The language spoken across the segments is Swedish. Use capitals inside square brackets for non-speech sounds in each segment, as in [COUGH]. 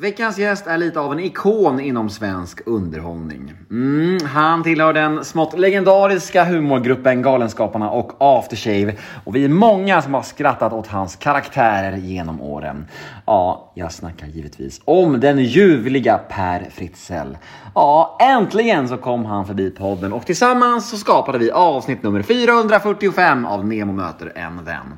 Veckans gäst är lite av en ikon inom svensk underhållning. Mm, han tillhör den smått legendariska humorgruppen Galenskaparna och Aftershave. Och vi är många som har skrattat åt hans karaktärer genom åren. Ja, jag snackar givetvis om den ljuvliga Per Fritzell. Ja, äntligen så kom han förbi podden och tillsammans så skapade vi avsnitt nummer 445 av Nemo möter en vän.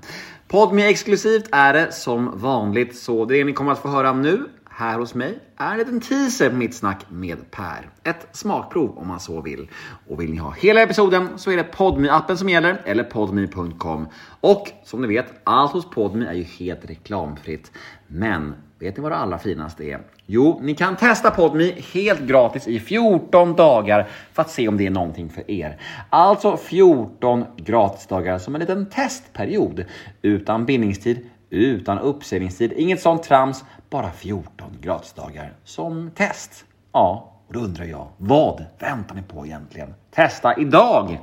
Podme exklusivt är det som vanligt, så det ni kommer att få höra nu här hos mig är en liten teaser på mitt snack med Per. Ett smakprov om man så vill. Och vill ni ha hela episoden så är det podme appen som gäller, eller podme.com. Och som ni vet, allt hos Podme är ju helt reklamfritt. Men vet ni vad det allra finaste är? Jo, ni kan testa Podme helt gratis i 14 dagar för att se om det är någonting för er. Alltså 14 gratisdagar som en liten testperiod. Utan bindningstid, utan uppsägningstid, inget sånt trams, bara 14 gratisdagar som test. Ja, och då undrar jag, vad väntar ni på egentligen? Testa idag!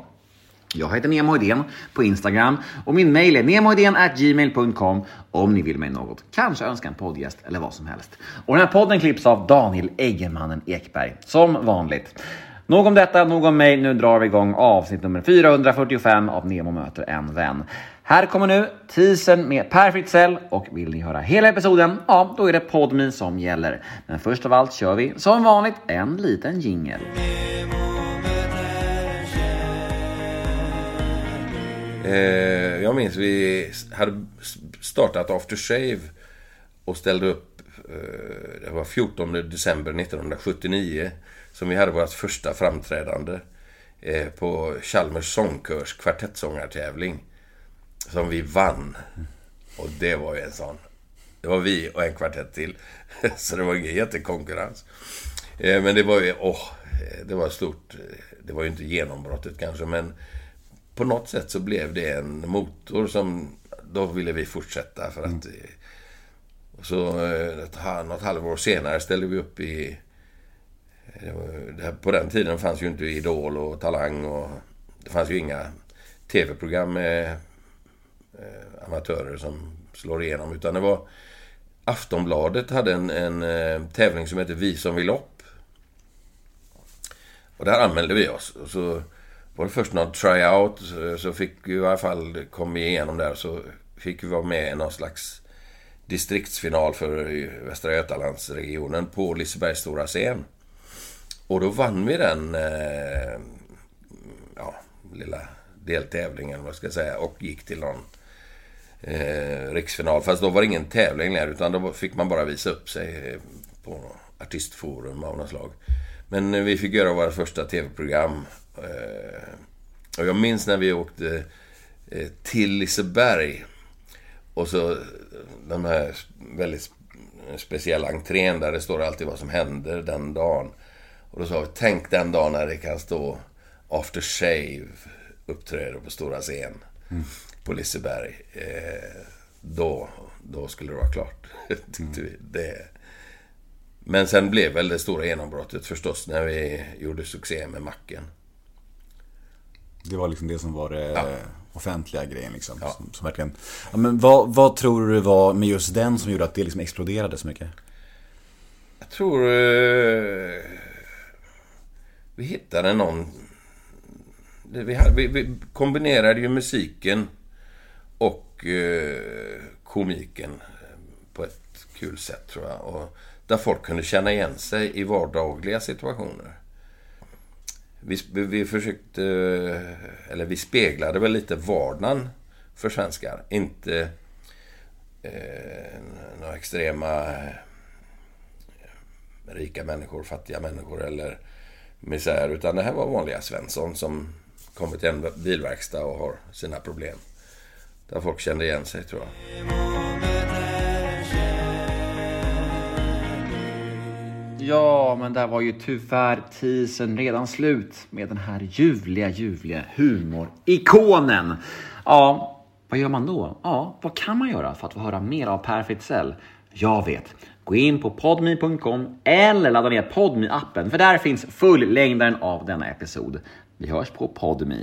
Jag heter Nemo Idén på Instagram och min mail är gmail.com om ni vill mig något. Kanske önska en poddgäst eller vad som helst. Och den här podden klipps av Daniel Eggemannen Ekberg, som vanligt. Nog om detta, nog om mig. Nu drar vi igång avsnitt nummer 445 av Nemo möter en vän. Här kommer nu teasern med Per Fritzell och vill ni höra hela episoden, ja då är det Podme som gäller. Men först av allt kör vi som vanligt en liten jingel. Eh, jag minns vi hade startat After Shave och ställde upp, det var 14 december 1979, som vi hade vårt första framträdande eh, på Chalmers sångkörs kvartettsångartävling. Som vi vann. Och det var ju en sån. Det var vi och en kvartett till. [LAUGHS] Så det var ingen jättekonkurrens. Eh, men det var ju, åh, det var stort. Det var ju inte genombrottet kanske, men på något sätt så blev det en motor som... Då ville vi fortsätta för att... Mm. Och så eh, ett, något halvår senare ställde vi upp i... Eh, på den tiden fanns ju inte Idol och Talang och... Det fanns ju inga tv-program med eh, amatörer som slår igenom. Utan det var... Aftonbladet hade en, en eh, tävling som hette Vi som vill upp. Och där anmälde vi oss. Och så var det först någon tryout så fick vi i alla fall, kom vi igenom där så fick vi vara med i någon slags distriktsfinal för Västra Götalandsregionen på Lisebergs stora scen. Och då vann vi den eh, ja, lilla deltävlingen, vad ska jag säga, och gick till någon eh, riksfinal. Fast då var det ingen tävling längre, utan då fick man bara visa upp sig eh, på artistforum av något slag. Men eh, vi fick göra våra första tv-program Eh, och jag minns när vi åkte eh, till Liseberg. Och så de här väldigt speciella entrén där det står alltid vad som händer den dagen. Och då sa vi, tänk den dagen när det kan stå After Shave uppträder på stora scen mm. på Liseberg. Eh, då, då skulle det vara klart, [LAUGHS] tyckte mm. vi. Det. Men sen blev väl det stora genombrottet förstås när vi gjorde succé med Macken. Det var liksom det som var det ja. offentliga grejen liksom. Ja. Som, som, verkligen... Ja, men vad, vad tror du var med just den som gjorde att det liksom exploderade så mycket? Jag tror... Eh, vi hittade någon... Vi, vi, vi kombinerade ju musiken och eh, komiken eh, på ett kul sätt tror jag. Och där folk kunde känna igen sig i vardagliga situationer. Vi, vi försökte, eller vi speglade väl lite vardagen för svenskar. Inte eh, några extrema eh, rika människor, fattiga människor eller misär. Utan det här var vanliga Svensson som kommer till en bilverkstad och har sina problem. Där folk kände igen sig tror jag. Ja, men där var ju tyvärr teasern redan slut med den här ljuvliga, ljuvliga humorikonen. Ja, vad gör man då? Ja, vad kan man göra för att få höra mer av Per Fritzell? Jag vet. Gå in på podme.com eller ladda ner podmi appen för där finns fullängdaren av denna episod. Vi hörs på Podme.